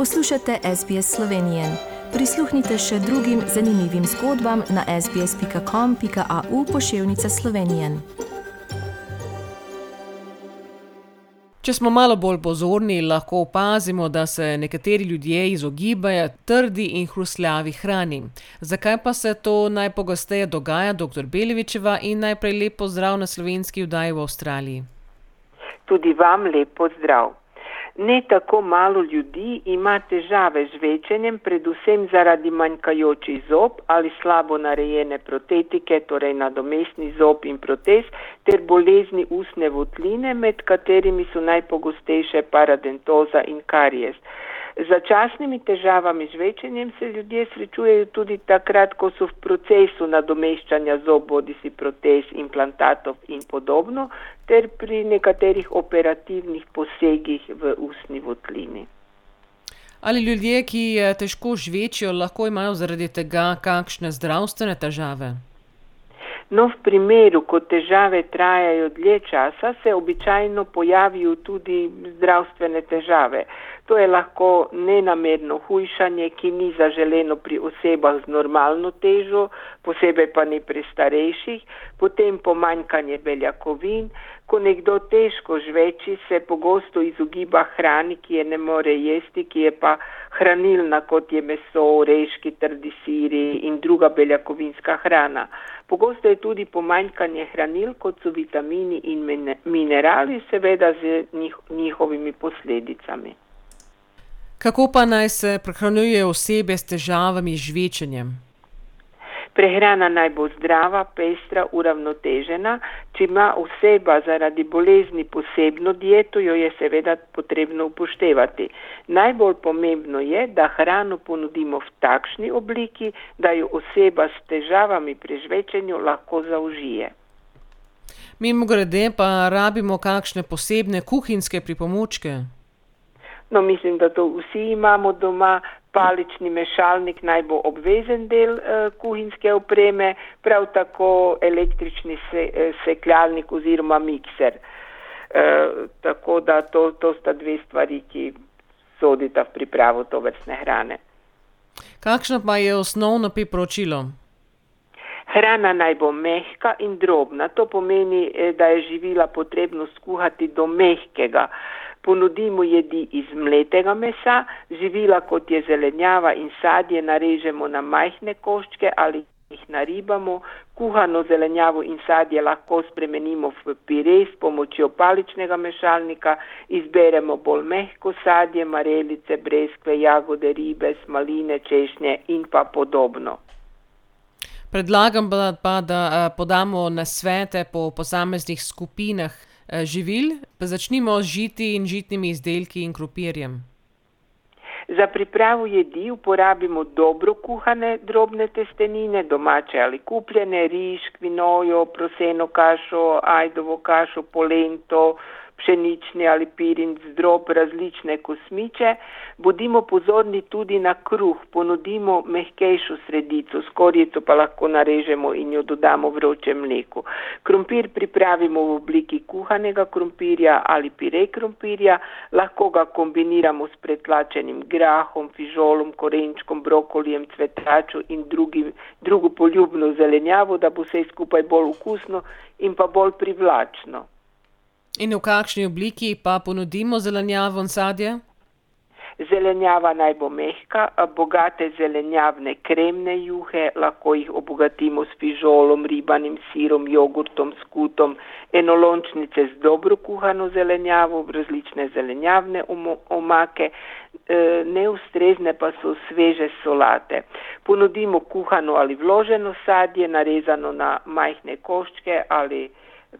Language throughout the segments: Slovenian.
Poslušate SBS Slovenije. Prisluhnite še drugim zanimivim zgodbam na sbsp.com.au pošiljka Slovenije. Če smo malo bolj pozorni, lahko opazimo, da se nekateri ljudje izogibajo trdi in hrustljavi hrani. Zakaj pa se to najpogosteje dogaja, dr. Belevičeva in najprej lep pozdrav na slovenski vdaji v Avstraliji? Tudi vam lep pozdrav. Ne tako malo ljudi ima težave z večenjem, predvsem zaradi manjkajočih zob ali slabo narejene protetike, torej nadomestni zob in protez, ter bolezni ustne votline, med katerimi so najpogostejše paradentoza in karies. Z začasnimi težavami z večenjem se ljudje srečujejo tudi takrat, ko so v procesu nadomeščanja zob, bodi si protez, implantatov in podobno, ter pri nekaterih operativnih posegih v ustni votlini. Ali ljudje, ki težko žvečijo, lahko imajo zaradi tega kakšne zdravstvene težave? No, v primeru, ko težave trajajo dlje časa, se običajno pojavijo tudi zdravstvene težave. To je lahko nenamerno hujšanje, ki ni zaželeno pri osebah z normalno težo, posebej pa ne pri starejših, potem pomanjkanje beljakovin. Ko nekdo težko žveči, se pogosto izogiba hrani, ki je ne more jesti, ki je pa hranilna, kot je meso, oreški, trdi siri in druga beljakovinska hrana. Pogosto je tudi pomanjkanje hranil, kot so vitamini in minerali, seveda z njih, njihovimi posledicami. Kako pa naj se prehranjujejo osebe s težavami z žvečenjem? Prehrana naj bo zdrava, pestra, uravnotežena. Če ima oseba zaradi bolezni posebno dieto, jo je seveda potrebno upoštevati. Najbolj pomembno je, da hrano ponudimo v takšni obliki, da jo oseba s težavami pri žvečenju lahko zaužije. Mimo grede pa rabimo kakšne posebne kuhinjske pripomočke? No, mislim, da to vsi imamo doma. Palični mešalnik naj bo obvezen del uh, kuhinjske opreme, prav tako električni se, sekljalnik oziroma mikser. Uh, tako da to, to sta dve stvari, ki sodita v pripravo to vrstne hrane. Kakšno pa je osnovno priporočilo? Hrana naj bo mehka in drobna. To pomeni, da je živila potrebno skuhati do mehkega. Ponudimo jedi iz mletega mesa, živila kot je zelenjava in sadje narežemo na majhne koščke ali jih naribamo. Kuhano zelenjavo in sadje lahko spremenimo v pire s pomočjo paličnega mešalnika, izberemo bolj mehko sadje, marelice, breskve, jagode, ribe, smaline, češnje in pa podobno. Predlagam pa, da podamo nasvete po posameznih skupinah živil. Pa začnimo z žiti in žitnimi izdelki in krompirjem. Za pripravo jedi uporabimo dobro kuhane drobne testenine, domače ali kupljene, riž, kvinojo, proseno kašo, ajdovo kašo, polento, pšenični ali pirin zdrob, različne kosmiče. Bodimo pozorni tudi na kruh, ponudimo mehkejšo sredico, skorjico pa lahko narežemo in jo dodamo vroče mleko. Krompir pripravimo v obliki kuhanega krompirja ali pire krompirja, lahko ga kombiniramo s pretlačenim grahom, fižolom, korenčkom, brokolijem, cvetačo in drugim, drugo poljubno zelenjavo, da bo vse skupaj bolj okusno in pa bolj privlačno. In v kakšni obliki pa ponudimo zelenjavo in sadje? Zelenjava naj bo mehka, bogate zelenjavne kremne juhe, lahko jih obogatimo s fižolom, ribanim sirom, jogurtom, skutom, enolončnice z dobro kuhano zelenjavo, različne zelenjavne omake, neustrezne pa so sveže solate. Ponudimo kuhano ali vloženo sadje, narezano na majhne koščke ali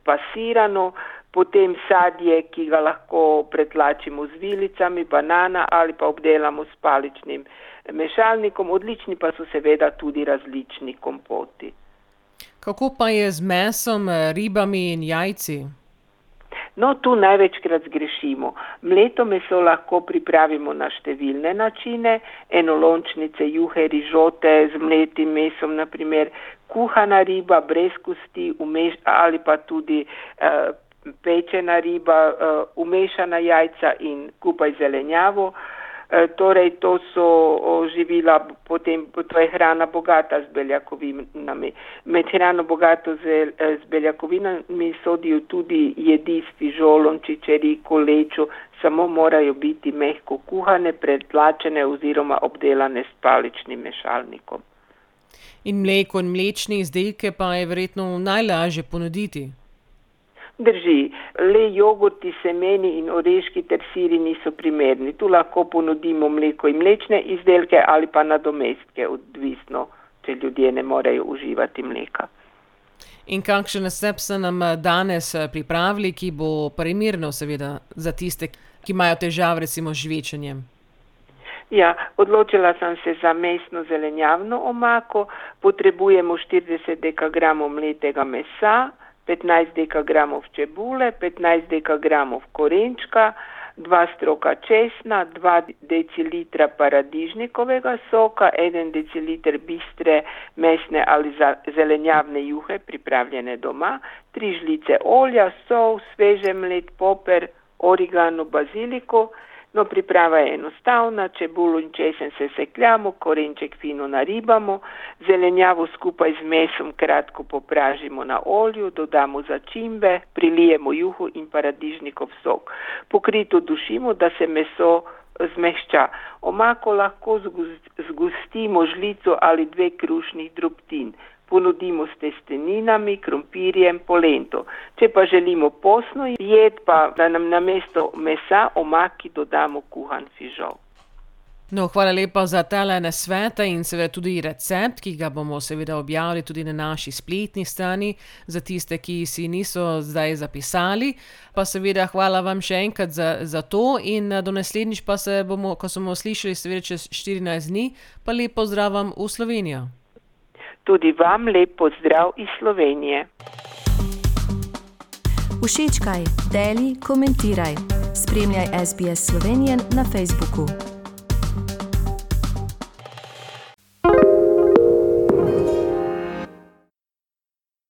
pasirano, potem sadje, ki ga lahko pretlačimo z vilicami, banana ali pa obdelamo s paličnim mešalnikom, odlični pa so seveda tudi različni kompoti. Kako pa je z mesom, ribami in jajci? No, tu največkrat zgrešimo. Mleto meso lahko pripravimo na številne načine, enolončnice, juhe, rižote z mletim mesom, naprimer kuhana riba brez kosti umeš, ali pa tudi uh, pečena riba, uh, umešana jajca in kupaj zelenjavo. E, torej, to so živila, potem to je hrana bogata z beljakovinami. Med hrano bogato z, e, z beljakovinami sodijo tudi jedi s fižolom, čičeriko, lečo, samo morajo biti mehko kuhane, predlačene oziroma obdelane s paličnim mešalnikom. In mleko in mlečne izdelke pa je verjetno najlažje ponuditi. Drži, le jogurti, semeni in oreški ter siri niso primerni. Tu lahko ponudimo mleko in mlečne izdelke ali pa nadomestke, odvisno, če ljudje ne morejo uživati mleka. In kakšen recept ste nam eh, danes eh, pripravili, ki bo primerno, seveda, za tiste, ki imajo težave, recimo, z žvečenjem? Ja, odločila sem se za mesno zelenjavno omako. Potrebujemo 40 dekagramov mletega mesa, 15 dekagramov čebule, 15 dekagramov korenčka, 2 stroka česna, 2 decilitra paradižnikovega soka, 1 deciliter bistre mesne ali zelenjavne juhe pripravljene doma, 3 žlice olja, sol, sveže mlet, poper, origano, baziliko, No, priprava je enostavna, čebulo in česen se sekljamo, korenček fino naribamo, zelenjavo skupaj z mesom kratko popražimo na olju, dodamo začimbe, prilijemo juhu in paradižnikov sok. Pokrito dušimo, da se meso zmehča. Omako lahko zgustimo žlico ali dve krušnih drobtin ponudimo s testeninami, krompirjem, polento. Če pa želimo posno jed, pa da nam na mesto mesa omaki dodamo kuhan fižol. No, hvala lepa za tale nasvete in seveda tudi recept, ki ga bomo seveda objavili tudi na naši spletni strani za tiste, ki si niso zdaj zapisali. Pa seveda hvala vam še enkrat za, za to in do naslednjič pa se bomo, ko smo slišali, seveda čez 14 dni, pa lepo zdravam v Slovenijo. Tudi vam lep pozdrav iz Slovenije. Všečkaj, deli, komentiraj. Spremljaj SBS Slovenijo na Facebooku.